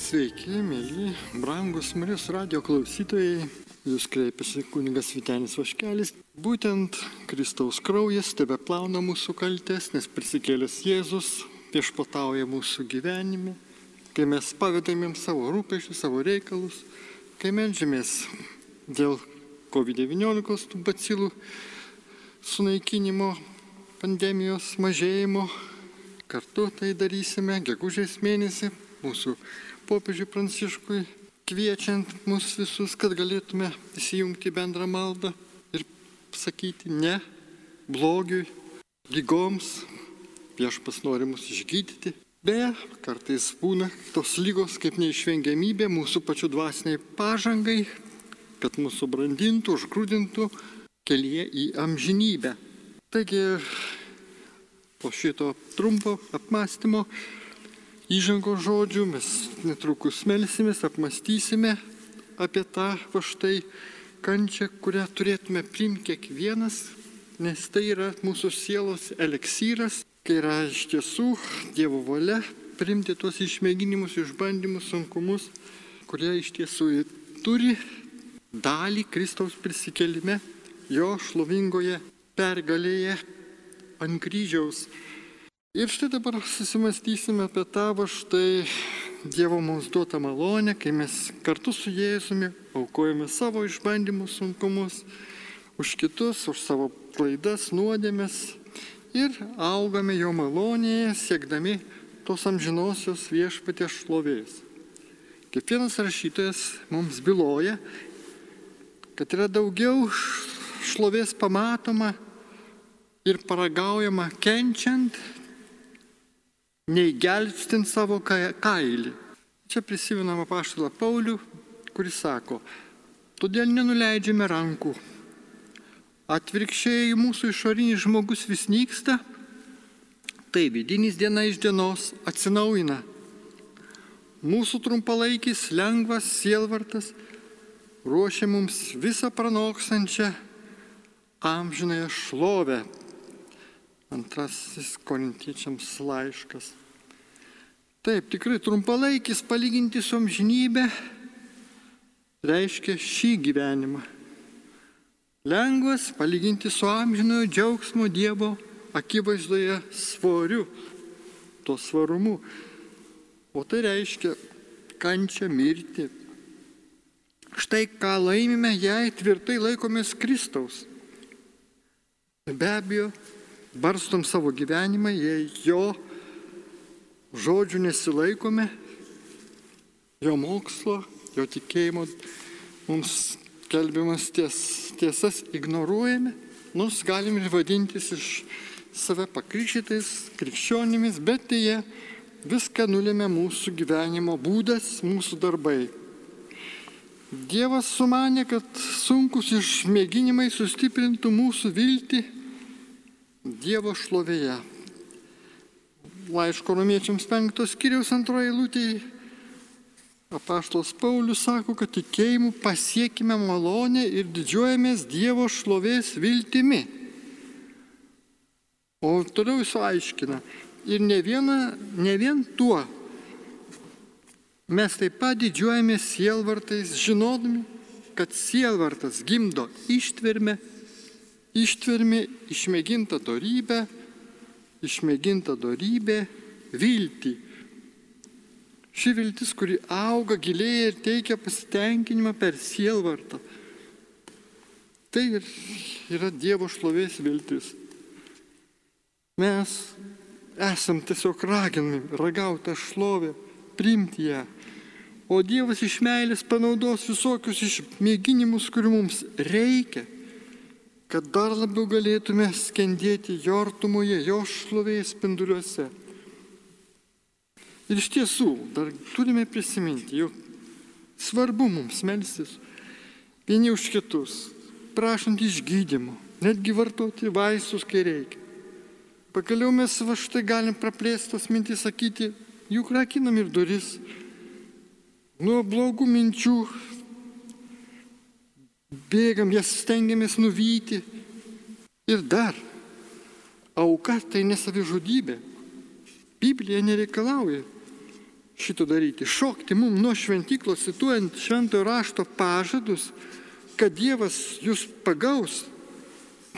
Sveiki, mėly, brangus Marijos radio klausytojai. Jūs kreipiasi kunigas Vitenis Vaškelis. Būtent Kristaus kraujas tebe plauna mūsų kaltes, nes prisikėlęs Jėzus viešpatauja mūsų gyvenime, kai mes pavedamėm savo rūpešius, savo reikalus, kai medžiamės dėl COVID-19 tų bacilų sunaikinimo, pandemijos mažėjimo. Kartu tai darysime gegužės mėnesį mūsų popiežiui Pranciškui, kviečiant mus visus, kad galėtume įsijungti bendrą maldą ir sakyti ne blogiui, lygoms, viešpas nori mus išgydyti. Beje, kartais būna tos lygos kaip neišvengiamybė mūsų pačių dvasiniai pažangai, kad mūsų brandintų, užgrūdintų kelyje į amžinybę. Taigi, po šito trumpo apmąstymo įžango žodžių mes netrukus melsimės, apmastysime apie tą va štai kančią, kurią turėtume priimti kiekvienas, nes tai yra mūsų sielos eleksyras, kai yra iš tiesų Dievo valia priimti tuos išmėginimus, išbandymus, sunkumus, kurie iš tiesų turi dalį Kristaus prisikelime, jo šlovingoje pergalėje ant kryžiaus. Ir štai dabar susimastysime apie tą va štai Dievo mums duotą malonę, kai mes kartu su Jėzumi aukojame savo išbandymus, sunkumus, už kitus, už savo klaidas, nuodėmės ir augame jo malonėje, siekdami tos amžinosios viešpatės šlovės. Kiekvienas rašytojas mums byloja, kad yra daugiau šlovės pamatoma ir paragaujama kenčiant, nei gelbstint savo kailį. Čia prisimenama paštalą Paulių, kuris sako, todėl nenuleidžiame rankų. Atvirkščiai mūsų išorinis žmogus vis nyksta, tai vidinis diena iš dienos atsinaujina. Mūsų trumpalaikis lengvas sielvartas ruošia mums visą pranokstančią amžinąją šlovę. Antrasis korintiečiams laiškas. Taip, tikrai trumpalaikis palyginti su amžinybė reiškia šį gyvenimą. Lengvas palyginti su amžinojo džiaugsmo Dievo akivaizdoje svoriu, to svarumu. O tai reiškia kančią mirti. Štai ką laimime, jei tvirtai laikomės Kristaus. Be abejo, barstom savo gyvenimą, jei jo žodžių nesilaikome, jo mokslo, jo tikėjimo mums kelbiamas ties, tiesas ignoruojame, nors galim ir vadintis iš save pakrikštytais krikščionimis, bet jie viską nulėmė mūsų gyvenimo būdas, mūsų darbai. Dievas sumanė, kad sunkus išmėginimai sustiprintų mūsų viltį Dievo šlovėje laiško romiečiams penktos kiriaus antroje eilutėje apaštalas Paulius sako, kad tikėjimu pasiekime malonę ir didžiuojamės Dievo šlovės viltimi. O toliau jis aiškina, ir ne, viena, ne vien tuo, mes taip pat didžiuojamės sielvartais, žinodami, kad sielvartas gimdo ištvermę, ištvermė išmėginta darybė, išmėginta darybė, viltį. Ši viltis, kuri auga giliai ir teikia pasitenkinimą per sielvartą. Tai yra Dievo šlovės viltis. Mes esam tiesiog raginami ragauti tą šlovę, priimti ją. O Dievas iš meilės panaudos visokius išmėginimus, kurių mums reikia kad dar labiau galėtume skendėti jo artumoje, jo šlovės spinduliuose. Ir iš tiesų, dar turime prisiminti, jog svarbu mums melstis vieni už kitus, prašant išgydymo, netgi vartoti vaistus, kai reikia. Pagaliau mes va štai galim praplėsti tos mintys, sakyti, juk rakinam ir duris nuo blogų minčių, bėgam, jas stengiamės nuvyti. Ir dar, auka tai nesavižudybė. Biblija nereikalauja šito daryti. Šokti mums nuo šventyklos, cituojant šventojo rašto pažadus, kad Dievas jūs pagaus.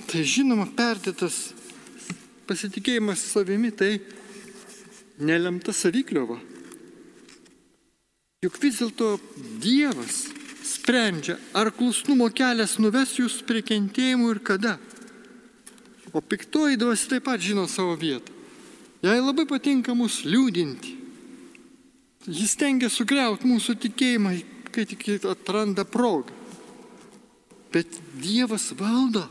Tai žinoma, perdėtas pasitikėjimas savimi, tai nelemta savikliova. Juk vis dėlto Dievas sprendžia, ar klusnumo kelias nuves jūs prie kentėjimų ir kada. O piktoji dvasia taip pat žino savo vietą. Jai labai patinka mus liūdinti. Jis tengia sugriauti mūsų tikėjimą, kai tik atranda progą. Bet Dievas valdo.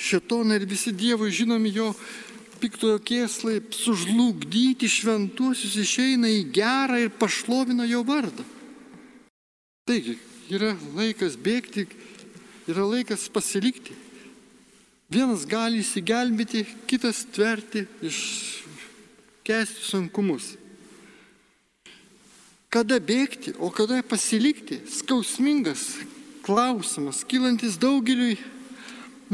Šetoną ir visi Dievui žinomi jo piktojo kėslai sužlugdyti šventuosius išeina į gerą ir pašlovina jo vardą. Taigi, yra laikas bėgti, yra laikas pasilikti. Vienas gali įsigelbėti, kitas tverti, iškesti sunkumus. Kada bėgti, o kada pasilikti? Skausmingas klausimas, kylantis daugeliui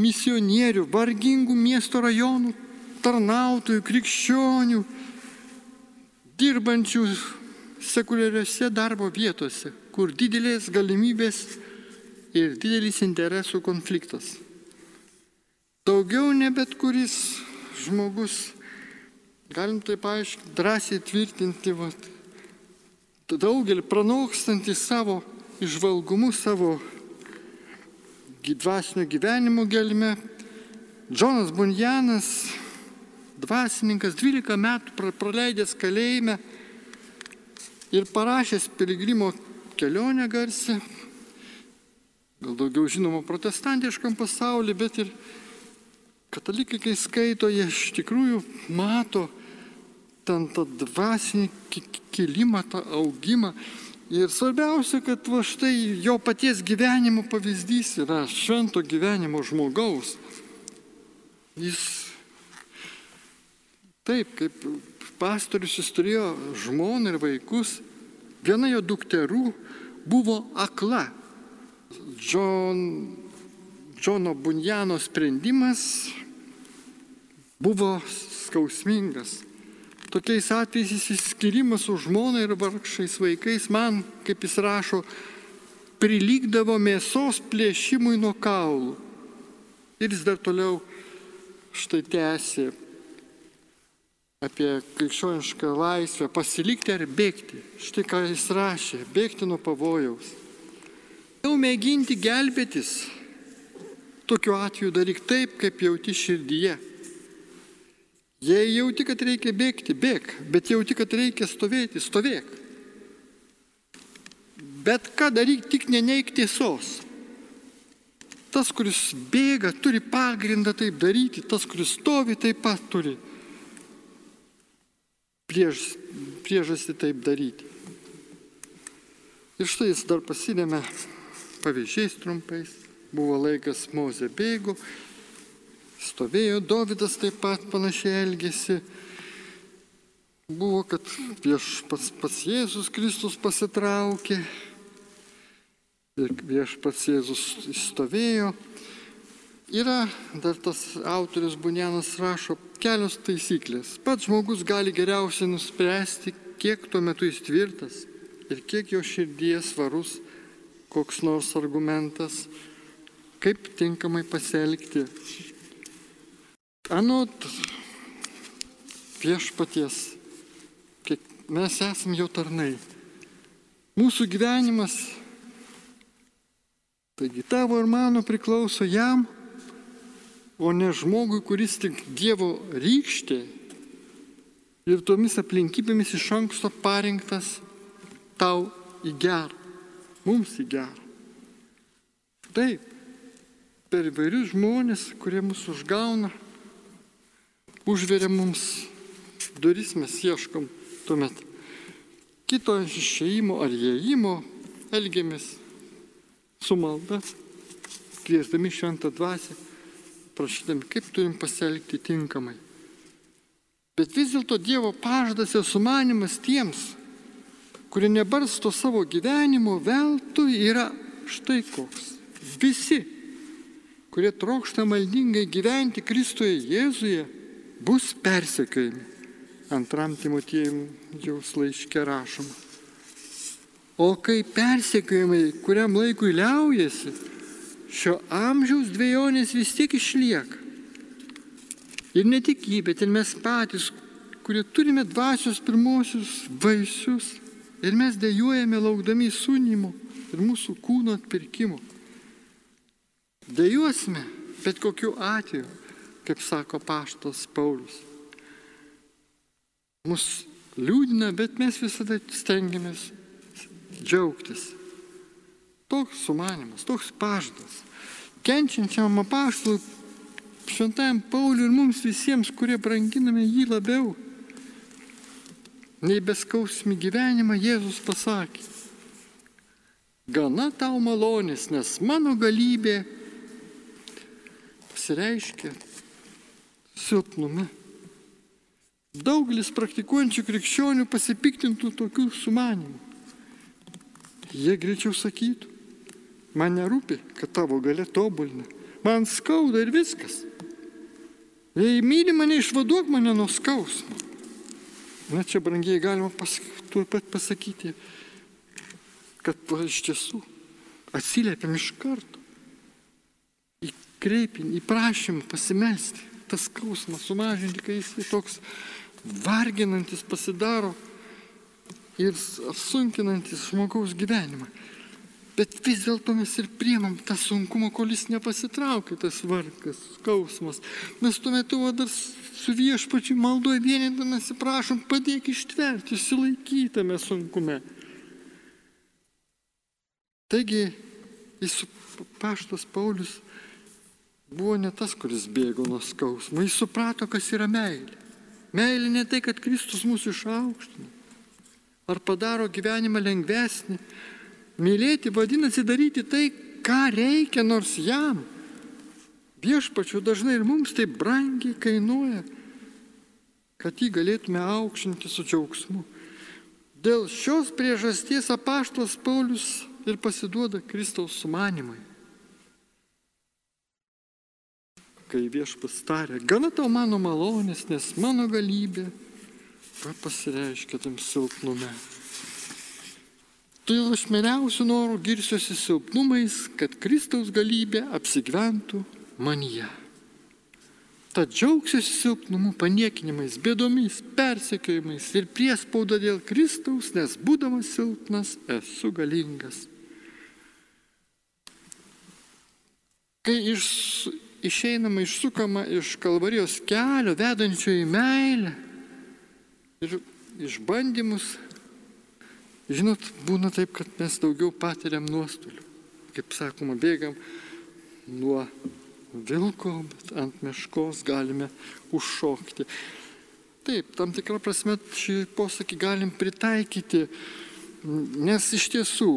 misionierių, vargingų miesto rajonų, tarnautojų, krikščionių, dirbančių sekuliariuose darbo vietose, kur didelės galimybės ir didelis interesų konfliktas. Daugiau ne bet kuris žmogus, galim taip aiškiai, drąsiai tvirtinti, va, daugelį pranokstantį savo išvalgumu, savo dvasinio gyvenimo gelme. Džonas Bunjanas, dvasininkas, 12 metų praleidęs kalėjime ir parašęs piligrimo kelionę garsi, gal daugiau žinoma protestantiškam pasauliu, bet ir Katalikai, kai skaito, jie iš tikrųjų mato ten tą dvasinį kilimą, tą augimą. Ir svarbiausia, kad va štai jo paties gyvenimo pavyzdys yra švento gyvenimo žmogaus. Jis taip, kaip pastorius jis turėjo žmoną ir vaikus, viena jo dukterų buvo akla. John Džono Bunjano sprendimas buvo skausmingas. Tokiais atvejais įsiskirimas su žmona ir vargšais vaikais man, kaip jis rašo, prilygdavo mėsos plėšimui nuo kaulų. Ir jis dar toliau štai tęsė apie krikščionišką laisvę, pasilikti ar bėgti. Štai ką jis rašė, bėgti nuo pavojaus. Jau mėginti gelbėtis Tokiu atveju daryk taip, kaip jauti širdyje. Jei jauti, kad reikia bėgti, bėg, bet jauti, kad reikia stovėti, stovėk. Bet ką daryk, tik neneik tiesos. Tas, kuris bėga, turi pagrindą taip daryti, tas, kuris stovi, taip pat turi priež, priežastį taip daryti. Ir štai jis dar pasidėmė pavyzdžiais trumpais buvo laikas Mozė bėgo, stovėjo, Dovydas taip pat panašiai elgėsi. Buvo, kad vieš pats, pats Jėzus Kristus pasitraukė ir vieš pats Jėzus stovėjo. Yra dar tas autorius Bunjanas rašo kelios taisyklės. Pats žmogus gali geriausiai nuspręsti, kiek tuo metu jis tvirtas ir kiek jo širdies svarus koks nors argumentas kaip tinkamai pasielgti. Anot viešpaties, mes esame jo tarnai. Mūsų gyvenimas, taigi tavo ir mano priklauso jam, o ne žmogui, kuris tik Dievo rykštė ir tomis aplinkybėmis iš anksto parinktas tau į gerą, mums į gerą. Taip, per įvairius žmonės, kurie mus užgauna, užveria mums duris, mes ieškom tuomet kito išėjimo ar įėjimo, elgiamės su malda, kviesdami šventą dvasę, prašydami, kaip turim pasielgti tinkamai. Bet vis dėlto Dievo pažadas ir sumanimas tiems, kurie nebarsto savo gyvenimo veltui, yra štai koks. Visi kurie trokšta maldingai gyventi Kristuje Jėzuje, bus persekiojami. antram Timotiejaus laiške rašoma. O kai persekiojimai kuriam laikui liaujasi, šio amžiaus dviejonės vis tiek išlieka. Ir ne tik jį, bet ir mes patys, kurie turime dvasios pirmosius vaisius ir mes dėjuojame laukdami įsūnymo ir mūsų kūno atpirkimo. Dėjuosime, bet kokiu atveju, kaip sako paštas Paulius. Mus liūdina, bet mes visada stengiamės džiaugtis. Toks sumanimas, toks pažadas. Kenčiančiam apaštalui, šventajam Pauliui ir mums visiems, kurie branginame jį labiau. Nei beskausmi gyvenimą Jėzus pasakė. Gana tau malonės, nes mano galybė pasireiškia silpnume. Daugelis praktikuojančių krikščionių pasipiktintų tokių sumanimų. Jie greičiau sakytų, man nerūpi, kad tavo galė tobulina. Man skauda ir viskas. Jei myli mane, išvaduok mane nuo skausmo. Na čia, brangiai, galima pas, tuo pat pasakyti, kad iš tiesų atsiliepiam iš karto į kreipinį, į prašymą pasimelsti, tas skausmas sumažinti, kai jis toks varginantis pasidaro ir apsunkinantis žmogaus gyvenimą. Bet vis dėlto mes ir priemam tą sunkumą, kol jis nepasitraukia, tas vargas, skausmas. Mes tuo metu dar su viešpačiu maldoje vienintamės, prašom, padėk ištverti, išsilaikytame sunkume. Taigi, jis paštas Paulius buvo ne tas, kuris bėgo nuo skausmo. Jis suprato, kas yra meilė. Meilė ne tai, kad Kristus mūsų išaukština. Ar padaro gyvenimą lengvesnį, Mylėti vadinasi daryti tai, ką reikia, nors jam. Viešpačiu dažnai ir mums tai brangiai kainuoja, kad jį galėtume aukštinti su džiaugsmu. Dėl šios priežasties apaštas Paulius ir pasiduoda Kristaus sumanimai. Kai viešpas tarė, gana tau mano malonės, nes mano galybė pasireiškia tam silpnume. Todėl aš meniausių norų girsiuosi silpnumais, kad Kristaus galybė apsigyventų manyje. Tad džiaugsiuosi silpnumu, paniekinimais, bėdomis, persekiojimais ir priespauda dėl Kristaus, nes būdamas silpnas esu galingas. Kai iš, išeinama, išsukama iš kalvarijos kelio, vedančio į meilę ir išbandymus, Žinot, būna taip, kad mes daugiau patiriam nuostolių. Kaip sakoma, bėgam nuo vilko, bet ant meškos galime užšokti. Taip, tam tikrą prasme šį posakį galim pritaikyti, nes iš tiesų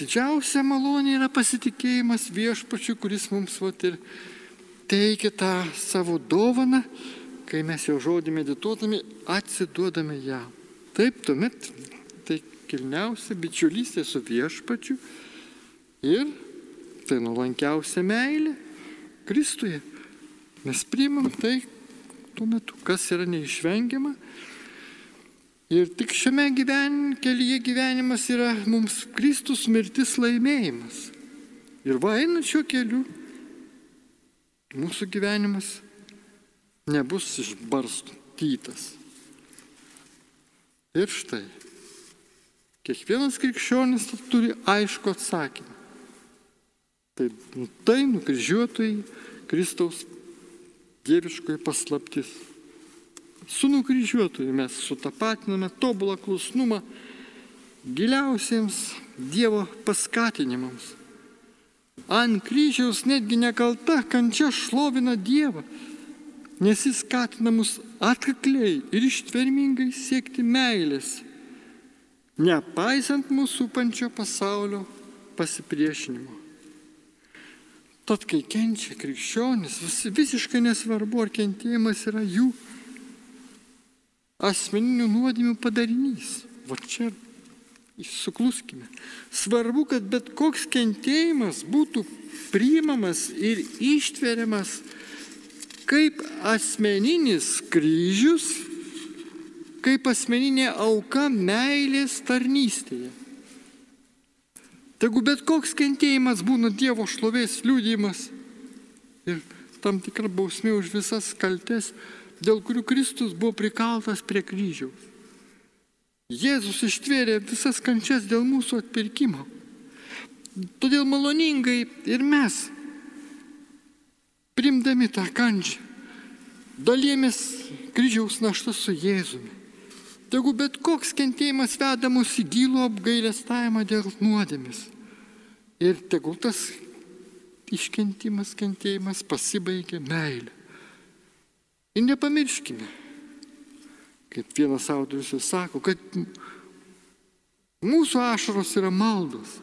didžiausia malonė yra pasitikėjimas viešpačiu, kuris mums vat, ir teikia tą savo dovaną, kai mes jo žodį medituodami atsiduodame jam. Taip, tuomet kilniausia bičiulystė su viešpačiu ir tai nuolankiausia meilė Kristuje. Mes priimam tai tuo metu, kas yra neišvengiama. Ir tik šiame gyven, kelyje gyvenimas yra mums Kristus mirtis laimėjimas. Ir va einant šiuo keliu, mūsų gyvenimas nebus išbarstytas. Ir štai, Kiekvienas krikščionis turi aišku atsakymą. Tai, tai nukryžiuotojai Kristaus dieviškoji paslaptis. Su nukryžiuotoju mes sutapatiname tobulą klusnumą giliausiems Dievo paskatinimams. Ant kryžiaus netgi nekalta kančia šlovina Dievą, nes jis skatina mus atkakliai ir ištvermingai siekti meilės nepaisant mūsų pančio pasaulio pasipriešinimo. Tad, kai kenčia krikščionis, vis, visiškai nesvarbu, ar kentėjimas yra jų asmeninių nuodėmių padarinys. Va čia sukluskime. Svarbu, kad bet koks kentėjimas būtų priimamas ir ištveriamas kaip asmeninis kryžius kaip asmeninė auka meilės tarnystėje. Tegu bet koks kentėjimas būna Dievo šlovės liūdimas ir tam tikra bausmė už visas kaltes, dėl kurių Kristus buvo prikaltas prie kryžiaus. Jėzus ištvėrė visas kančias dėl mūsų atpirkimo. Todėl maloningai ir mes, primdami tą kančią, dalėmės kryžiaus naštą su Jėzumi. Tegu bet koks kentėjimas veda mus į gilų apgailestavimą dėl nuodėmis. Ir tegul tas iškentimas, kentėjimas pasibaigia meilė. Ir nepamirškime, kaip vienas autorius sako, kad mūsų ašaros yra maldos.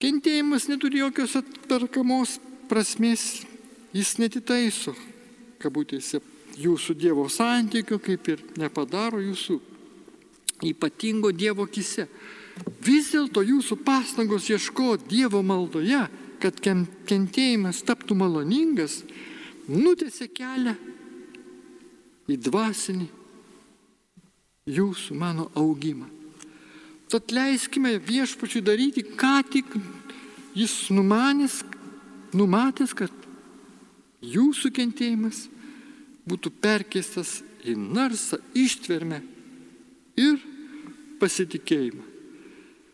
Kentėjimas neturi jokios atperkamos prasmės, jis netitaiso, kabutėse, jūsų Dievo santykių, kaip ir nepadaro jūsų ypatingo Dievo kise. Vis dėlto jūsų pastangos ieškoti Dievo maldoje, kad kentėjimas taptų maloningas, nutėsi kelią į dvasinį jūsų mano augimą. Tad leiskime viešpačiui daryti, ką tik jis numanės, numatęs, kad jūsų kentėjimas būtų perkeistas į narsą ištvermę ir pasitikėjimą.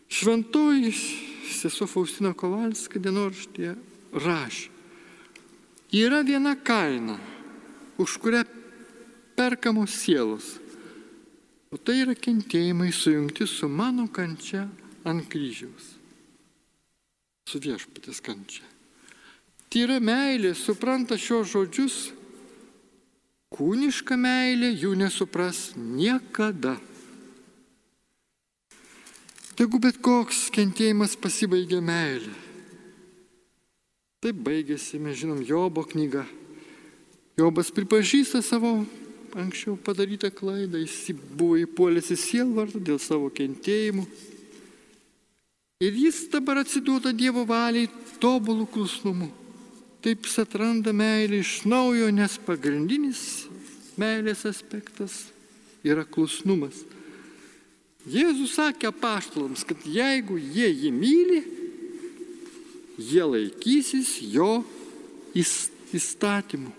Šventoji sesuo Faustina Kovalska dienoraštėje rašė, yra viena kaina, už kurią perkamos sielos. O tai yra kentėjimai sujungti su mano kančia ant kryžiaus. Su viešpatės kančia. Tyra meilė supranta šios žodžius Kūniška meilė jų nesupras niekada. Tegu bet koks kentėjimas pasibaigia meilė. Taip baigėsi, mes žinom, Jobo knyga. Jobas pripažįsta savo anksčiau padarytą klaidą, jis buvo įpuolęs į sielvartą dėl savo kentėjimų. Ir jis dabar atsiduoda Dievo valiai tobulų klusnumu. Taip jis atranda meilę iš naujo, nes pagrindinis meilės aspektas yra klusnumas. Jėzus sakė paštalams, kad jeigu jie jį myli, jie laikysis jo įstatymų.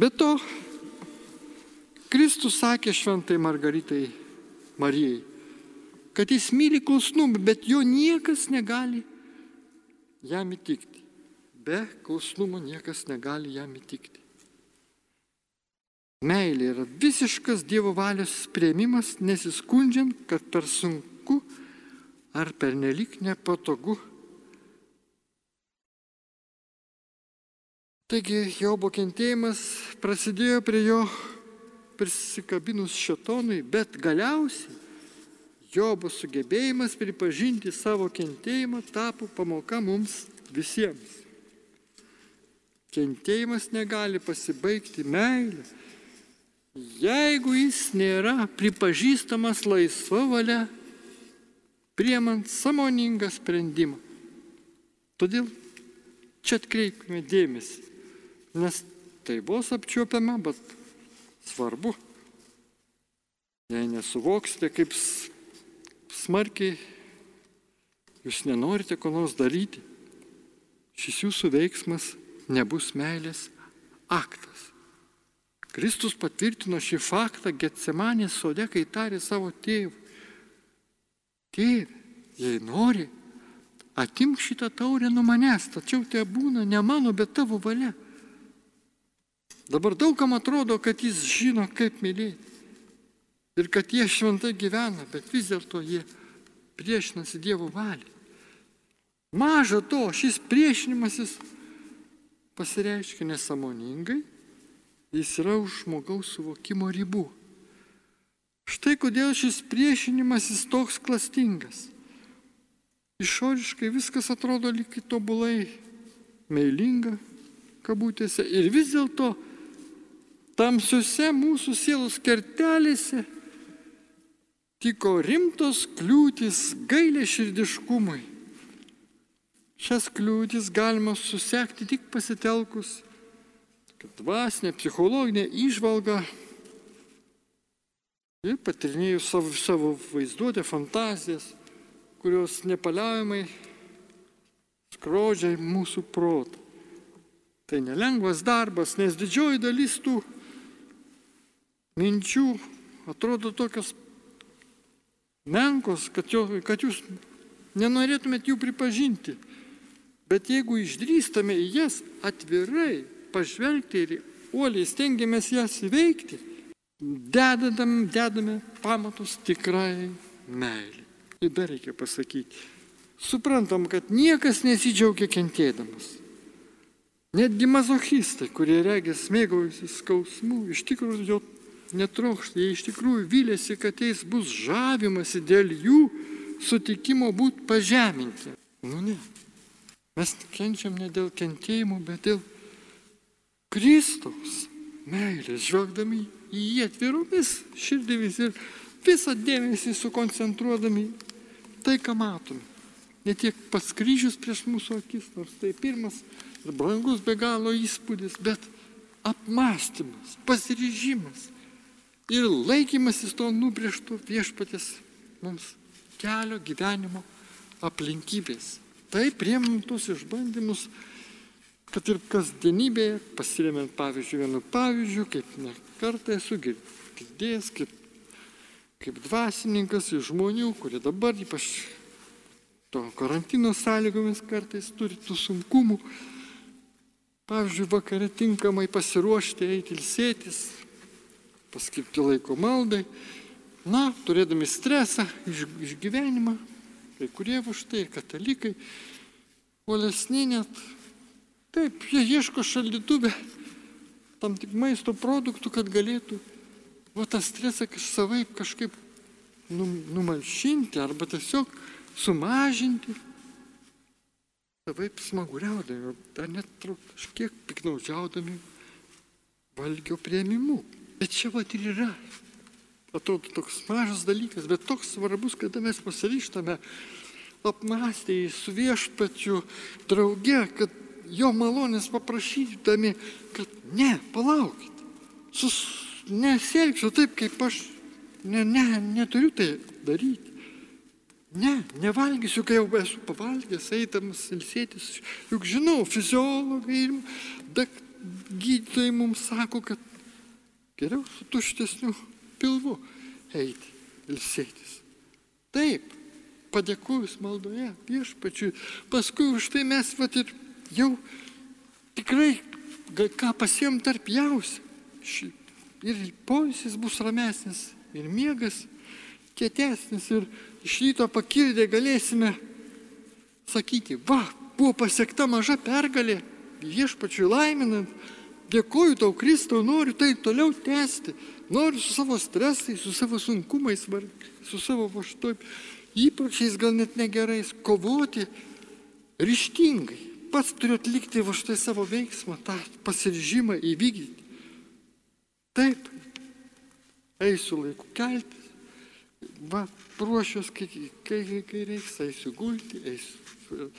Be to, Kristus sakė šventai Margaritai Marijai, kad jis myli klusnumą, bet jo niekas negali jam įtikti. Be klusnumo niekas negali jam įtikti. Meilė yra visiškas Dievo valios prieimimas, nesiskundžiant, kad per sunku ar per nelik nepatogu. Taigi Jobo kentėjimas prasidėjo prie jo prisikabinus šetonui, bet galiausiai Jobo sugebėjimas pripažinti savo kentėjimą tapo pamoka mums visiems. Kentėjimas negali pasibaigti meilė, jeigu jis nėra pripažįstamas laisva valia, priemant samoningą sprendimą. Todėl čia atkreipkime dėmesį, nes tai vos apčiuopiama, bet svarbu. Jei nesuvoksite, kaip smarkiai jūs nenorite ko nors daryti, šis jūsų veiksmas nebus meilės aktas. Kristus patvirtino šį faktą Getsemanės sode, kai tarė savo tėvui. Tėve, jei nori, atimk šitą taurę nuo manęs, tačiau tai būna ne mano, bet tavo valia. Dabar daugam atrodo, kad jis žino, kaip mylėti. Ir kad jie šventai gyvena, bet vis dėlto jie priešinasi Dievo valiai. Maža to, šis priešinimasis pasireiškia nesamoningai, jis yra už žmogaus suvokimo ribų. Štai kodėl šis priešinimasis toks klastingas. Išoriškai viskas atrodo lyg tobulai meilinga, kabutėse, ir vis dėlto tamsiuose mūsų sielos kertelėse tiko rimtos kliūtis gailė širdiškumui Šias kliūtis galima susekti tik pasitelkus kad dvasinė, psichologinė išvalga ir patirinėjus savo, savo vaizduotę, fantazijas, kurios nepaliaujamai skrodžia mūsų protą. Tai nelengvas darbas, nes didžioji dalis tų minčių atrodo tokios menkos, kad, jo, kad jūs nenorėtumėt jų pripažinti. Bet jeigu išdrįstame į jas atvirai pažvelgti ir uoliai stengiamės jas įveikti, dedam, dedame pamatus tikrai meilį. Ir dar reikia pasakyti. Suprantam, kad niekas nesidžiaugia kentėdamas. Netgi mazochistai, kurie regis mėgaujasi skausmu, iš tikrųjų jo netrokšta, jie iš tikrųjų vilėsi, kad jais bus žavimasi dėl jų sutikimo būti pažeminti. Nu ne. Mes kenčiam ne dėl kentėjimų, bet dėl Kristaus meilės, žvelgdami į jį atviromis širdimis ir visą dėmesį sukoncentruodami tai, ką matome. Ne tiek pats kryžius prieš mūsų akis, nors tai pirmas ir brangus be galo įspūdis, bet apmąstymas, pasiryžimas ir laikymasis to nubriežto viešpatės mums kelio gyvenimo aplinkybės. Tai priemam tuos išbandymus, kad ir kasdienybėje, pasiremiant pavyzdžiui vienu pavyzdžiu, kaip ne kartą esu girdėjęs, kaip, kaip dvasininkas iš žmonių, kurie dabar ypač to karantino sąlygomis kartais turi tų sunkumų, pavyzdžiui, vakare tinkamai pasiruošti, eiti ilsėtis, paskirti laiko maldai, na, turėdami stresą, iš, išgyvenimą, kai kurie va štai, katalikai, uolesni net, taip, jie ieško šaldytuvę tam tik maisto produktų, kad galėtų va tą stresą savaip kažkaip num, numalšinti arba tiesiog sumažinti. Savaip smaguriaudami, dar net kažkiek piknaudžiaudami valgio prieimimu. Bet čia va ir yra. Atrodo toks mažas dalykas, bet toks svarbus, kada mes pasiryštame apmąstyti su viešpačiu drauge, kad jo malonės paprašydami, kad ne, palaukit, sus, nesielgsiu taip, kaip aš ne, ne, neturiu tai daryti. Ne, nevalgysiu, kai jau esu pavalgęs, eidamas ilsėtis. Juk žinau, fiziologai ir gydytojai mums sako, kad Geriau su tuštesniu pilvu eiti, ilsėtis. Taip, padėkojus maldoje viešpačiui, paskui už tai mes vat ir jau tikrai ką pasiem tarp jausi. Ir poilsis bus ramesnis, ir miegas kietesnis, ir iš ryto pakildę galėsime sakyti, va, buvo pasiekta maža pergalė, viešpačiui laiminant, Dėkuoju tau, Kristau, noriu tai toliau tęsti. Noriu su savo stresais, su savo sunkumais, su savo vaštoj įpročiais, gal net negerais, kovoti ryštingai. Pats turiu atlikti va štai savo veiksmą, tą pasiryžimą įvykdyti. Taip, eisiu laiku keltis, va, ruošiuos, kai, kai, kai reiks, eisiu gulti, eisiu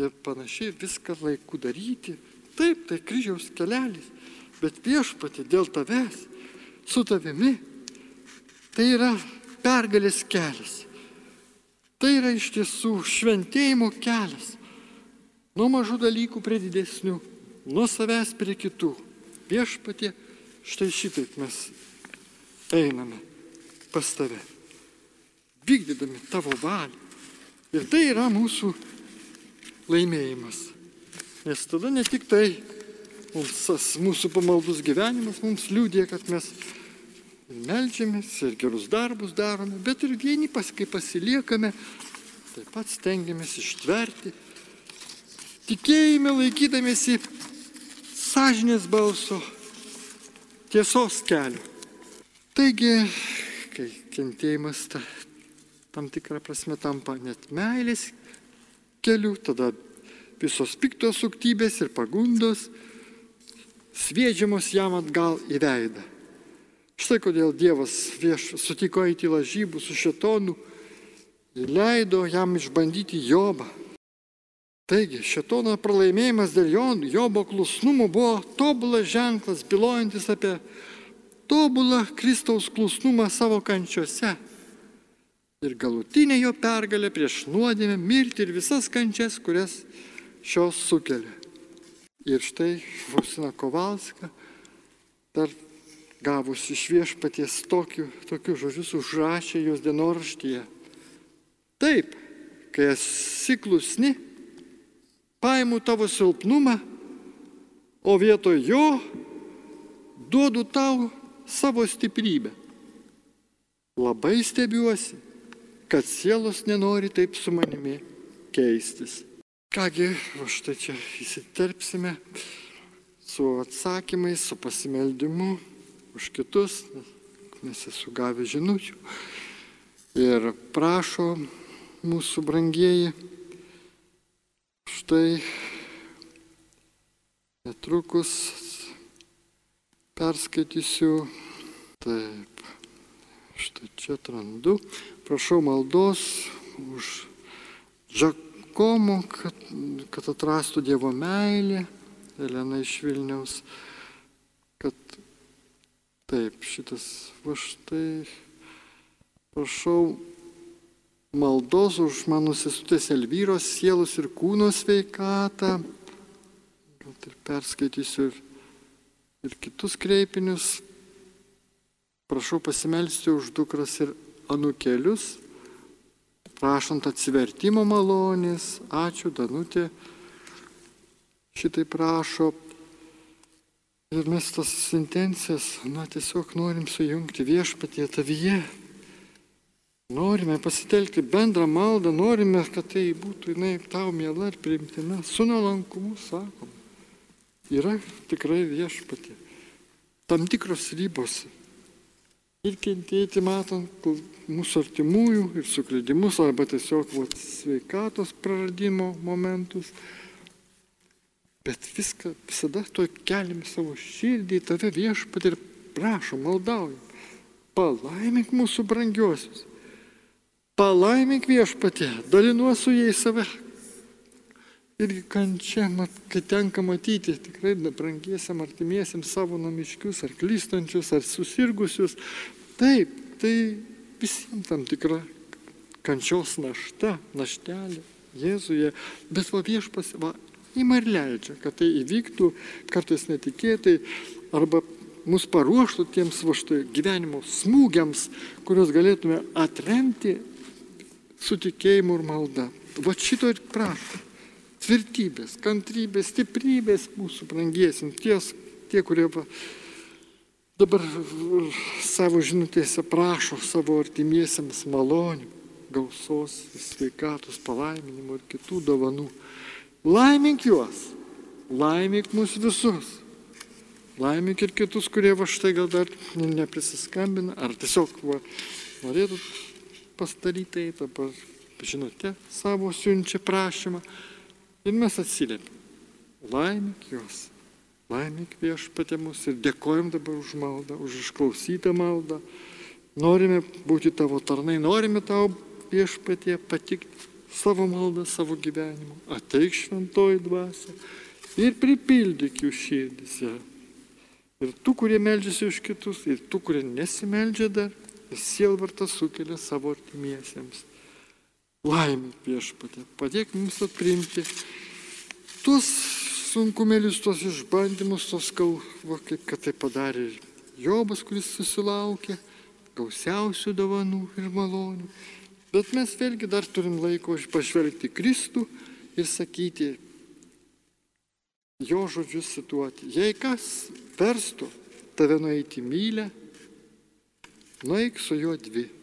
ir panašiai, viską laiku daryti. Taip, tai kryžiaus kelelis, bet viešpati dėl tavęs, su tavimi, tai yra pergalės kelias. Tai yra iš tiesų šventėjimo kelias. Nuo mažų dalykų prie didesnių, nuo savęs prie kitų. Viešpatie, štai šitaip mes einame pas tave, vykdydami tavo valią. Ir tai yra mūsų laimėjimas. Nes tada ne tik tai mums, mūsų pamaldus gyvenimas mums liūdė, kad mes ir melžiamės, ir gerus darbus darome, bet ir vieni, pas, kai pasiliekame, taip pat stengiamės ištverti, tikėjime laikydamėsi sąžinės balso, tiesos kelių. Taigi, kai kentėjimas ta, tam tikrą prasme tampa net meilės keliu, tada visos piktos suktybės ir pagundos sviedžiamos jam atgal į veidą. Štai kodėl Dievas vieš sutiko eiti į lažybų su šetonu ir leido jam išbandyti Jobą. Taigi, šitono pralaimėjimas dėl jo, Jobo klusnumo buvo tobulas ženklas, bylojantis apie tobulą Kristaus klusnumą savo kančiose. Ir galutinė jo pergalė prieš nuodėmę, mirtį ir visas kančias, kurias šios sukelia. Ir štai Faustina Kovalska dar gavus iš viešpaties tokių, tokių žodžius užrašė jos dienoraštyje. Taip, kai esi klusni, paimu tavo silpnumą, o vietoj jo duodu tau savo stiprybę. Labai stebiuosi, kad sielos nenori taip su manimi keistis. Kągi, štai čia įsiterpsime su atsakymais, su pasimeldimu už kitus, nes esu gavę žinučių. Ir prašo mūsų brangieji, štai netrukus perskaitysiu, taip, štai čia atrandu, prašau maldos už Džakomo, kad, kad atrastų Dievo meilę, Elena iš Vilniaus, kad Taip, šitas, va štai, prašau maldos už mano sesutės Elvyros sielos ir kūno sveikatą. Gal ir perskaitysiu ir, ir kitus kreipinius. Prašau pasimelsti už dukras ir anukelius, prašant atsivertimo malonės. Ačiū, Danutė. Šitai prašo Ir mes tas intencijas, na, tiesiog norim sujungti viešpatie tavyje. Norime pasitelkti bendrą maldą, norime, kad tai būtų jinai tau miela ir priimtina. Su nuolankumu sakom. Yra tikrai viešpatie. Tam tikros ribos. Ir kentėti matant mūsų artimųjų ir suklydimus arba tiesiog vat, sveikatos praradimo momentus. Bet viską visada to keliame savo širdį tave viešpat ir prašom, maldaujam. Palaimink mūsų brangiosius. Palaimink viešpatė, dalinuosi su jais save. Irgi kančia, mat, kai tenka matyti tikrai brangiesiam artimiesiam savo namiškius, ar klystančius, ar susirgusius. Taip, tai visiems tam tikra kančios našta, naštelė Jėzuje. Bet va viešpas, va Ima ir leidžia, kad tai įvyktų kartais netikėtai arba mus paruoštų tiems va štai gyvenimo smūgiams, kuriuos galėtume atremti su tikėjimu ir malda. Va šito ir prašo. Tvirtybės, kantrybės, stiprybės mūsų brangiesim. Ties, tie, kurie va, dabar savo žinutėse prašo savo artimiesiems malonių, gausos, sveikatos, palaiminimo ir kitų dovanų. Laimink juos, laimink mus visus. Laimink ir kitus, kurie va štai gal dar neprisiskambina, ar tiesiog va, norėtų pastaryti, dabar, žinote, savo siunčia prašymą. Ir mes atsiliepiam. Laimink juos, laimink viešpatė mus ir dėkojom dabar už maldą, už išklausytą maldą. Norime būti tavo tarnai, norime tau viešpatė patikti savo maldą, savo gyvenimu. Ateik šventoji dvasia ir pripildyk jų širdise. Ir tų, kurie meldžiasi už kitus, ir tų, kurie nesimeldžia dar, sielvartą sukelia savo artimiesiems. Laimė viešpatė, padėk mums atprimti tuos sunkumėlius, tuos išbandymus, tos kalvo, kaip kad tai padarė Jobas, kuris susilaukė gausiausių dovanų ir malonių. Bet mes vėlgi dar turim laiko pažvelgti Kristų ir sakyti, jo žodžius situuoti. Jei kas verstų tave nueiti mylę, nueik su juo dvi.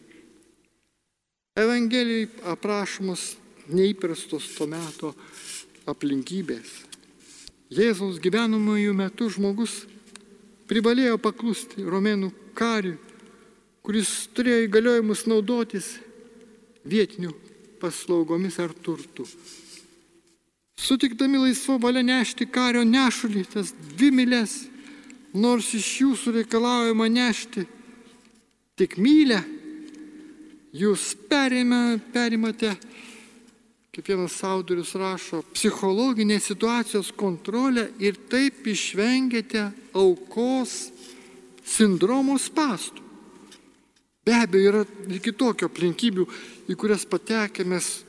Evangelijai aprašomos neįprastos to meto aplinkybės. Jėzaus gyvenamojų metų žmogus privalėjo paklusti romėnų kariui, kuris turėjo įgaliojimus naudotis vietinių paslaugomis ar turtų. Sutikdami laisvo valia nešti kario nešulį, tas dvi milės, nors iš jūsų reikalaujama nešti tik mylę, jūs perėmė, perimate, kaip vienas autorius rašo, psichologinė situacijos kontrolė ir taip išvengiate aukos sindromo spastų. Be abejo, yra ir kitokio aplinkybių, į kurias patekę mes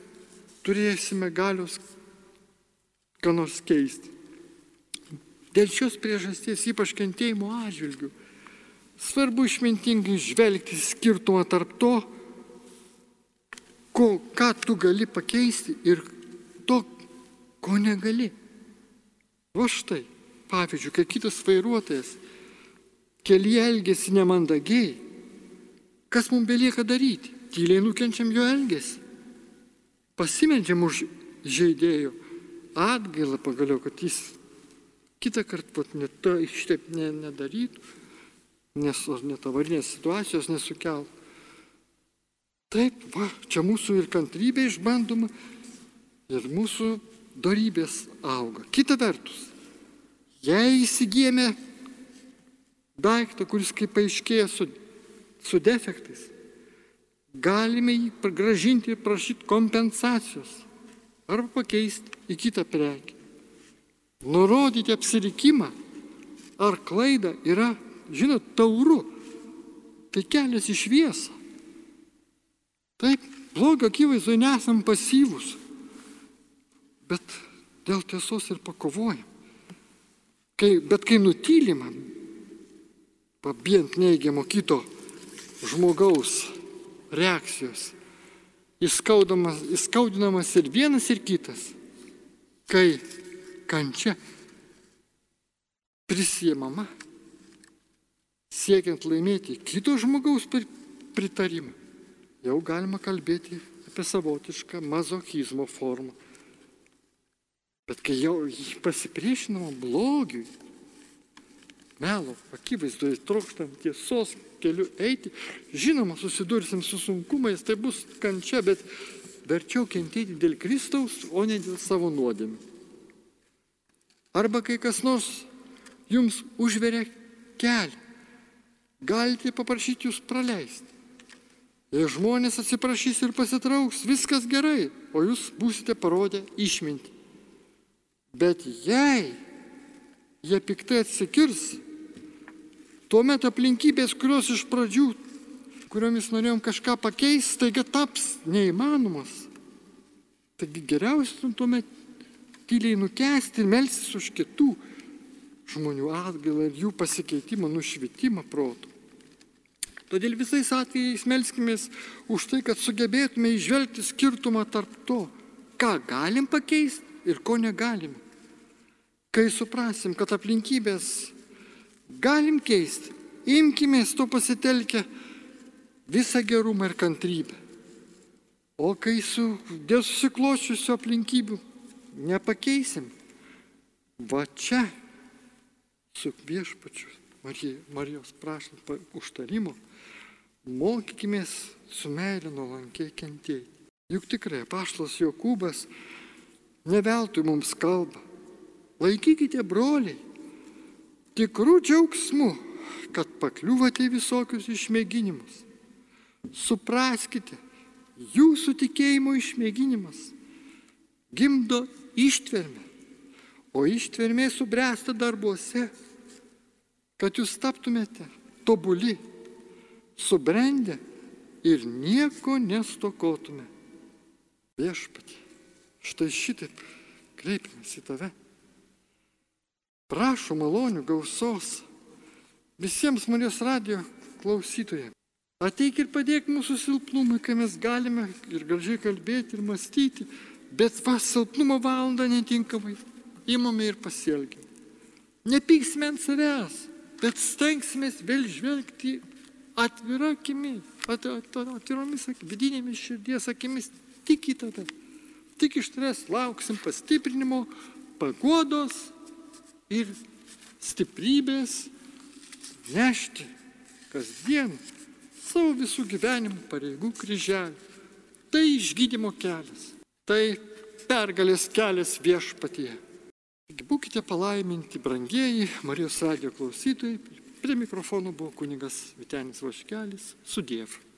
turėsime galios ką nors keisti. Dėl šios priežasties, ypač kentėjimo atžvilgių, svarbu išmintingai žvelgti skirtumą tarp to, ko, ką tu gali pakeisti ir to, ko negali. O štai, pavyzdžiui, kai kitas vairuotojas kelyje elgesi nemandagiai, kas mums belieka daryti? Tyliai nukenčiam jo elgesį. Pasimeldžiam už žaidėjo atgailą pagaliau, kad jis kitą kartą ne to šitaip ne, nedarytų, nes net avarinės situacijos nesukeltų. Taip, va, čia mūsų ir kantrybė išbandoma, ir mūsų darybės auga. Kita vertus, jei įsigijame daiktą, kuris kaip paaiškėja su, su defektais, galime jį gražinti ir prašyti kompensacijos arba pakeisti į kitą prekę. Nurodyti apsirikimą ar klaidą yra, žinot, tauru. Tai kelias į šviesą. Taip, blogio akivaizdoje nesam pasyvus, bet dėl tiesos ir pakovojam. Kai, bet kai nutylima, pabijant neigiamo kito žmogaus reakcijos, įskaudinamas ir vienas ir kitas, kai kančia prisijimama, siekiant laimėti kito žmogaus pritarimą, jau galima kalbėti apie savotišką mazochizmo formą. Bet kai jau pasipriešinama blogiui, melo, akivaizdoje trokštam tiesos keliu eiti, žinoma, susidursim su sunkumais, tai bus kančia, bet verčiau kentėti dėl Kristaus, o ne dėl savo nuodėmės. Arba kai kas nors jums užveria kelią, galite paprašyti jūs praleisti. Jei žmonės atsiprašys ir pasitrauks, viskas gerai, o jūs būsite parodę išminti. Bet jei jie piktai atsikirs, tuomet aplinkybės, kurios iš pradžių, kuriomis norėjom kažką pakeisti, taiga taps neįmanomas. Taigi geriausia tuomet tyliai nukesti ir melsis už kitų žmonių atgailą ir jų pasikeitimą, nušvitimą protų. Todėl visais atvejais melskimės už tai, kad sugebėtume išvelgti skirtumą tarp to, ką galim pakeisti ir ko negalim. Kai suprasim, kad aplinkybės galim keisti, imkimės to pasitelkę visą gerumą ir kantrybę. O kai su dėl susiklošiusių aplinkybių nepakeisim. Va čia su viešpačiu Marijos prašant užtarimo, mokykimės su meilė nuolankiai kentėti. Juk tikrai paštas Jokūbas neveltui mums kalba. Laikykite broliai, tikrų džiaugsmų, kad pakliūvate visokius išmėginimus. Supraskite, jūsų tikėjimo išmėginimas gimdo ištvermę, o ištvermė subręsta darbuose, kad jūs taptumėte tobuli, subrendę ir nieko nestokotume. Viešpatį, štai šitaip kreipiamės į tave. Prašau malonių gausos visiems Marijos radio klausytojams. Ateik ir padėk mūsų silpnumui, kai mes galime ir gražiai kalbėti ir mąstyti Bet va, silpnumo valandą netinkamai imame ir pasielgime. Nepyksime ant savęs, bet stengsimės vėl žvelgti atvira akimi, at, at, atviromis vidinėmis širdies akimis tik į tada. Tik iš tavęs lauksim pastiprinimo, pagodos ir stiprybės nešti kasdien savo visų gyvenimų pareigų kryželį. Tai išgydymo kelias. Tai pergalės kelias viešpatyje. Būkite palaiminti, brangieji Marijos radio klausytojai. Prie mikrofono buvo kunigas Vitenis Vaškelis. Sudiev.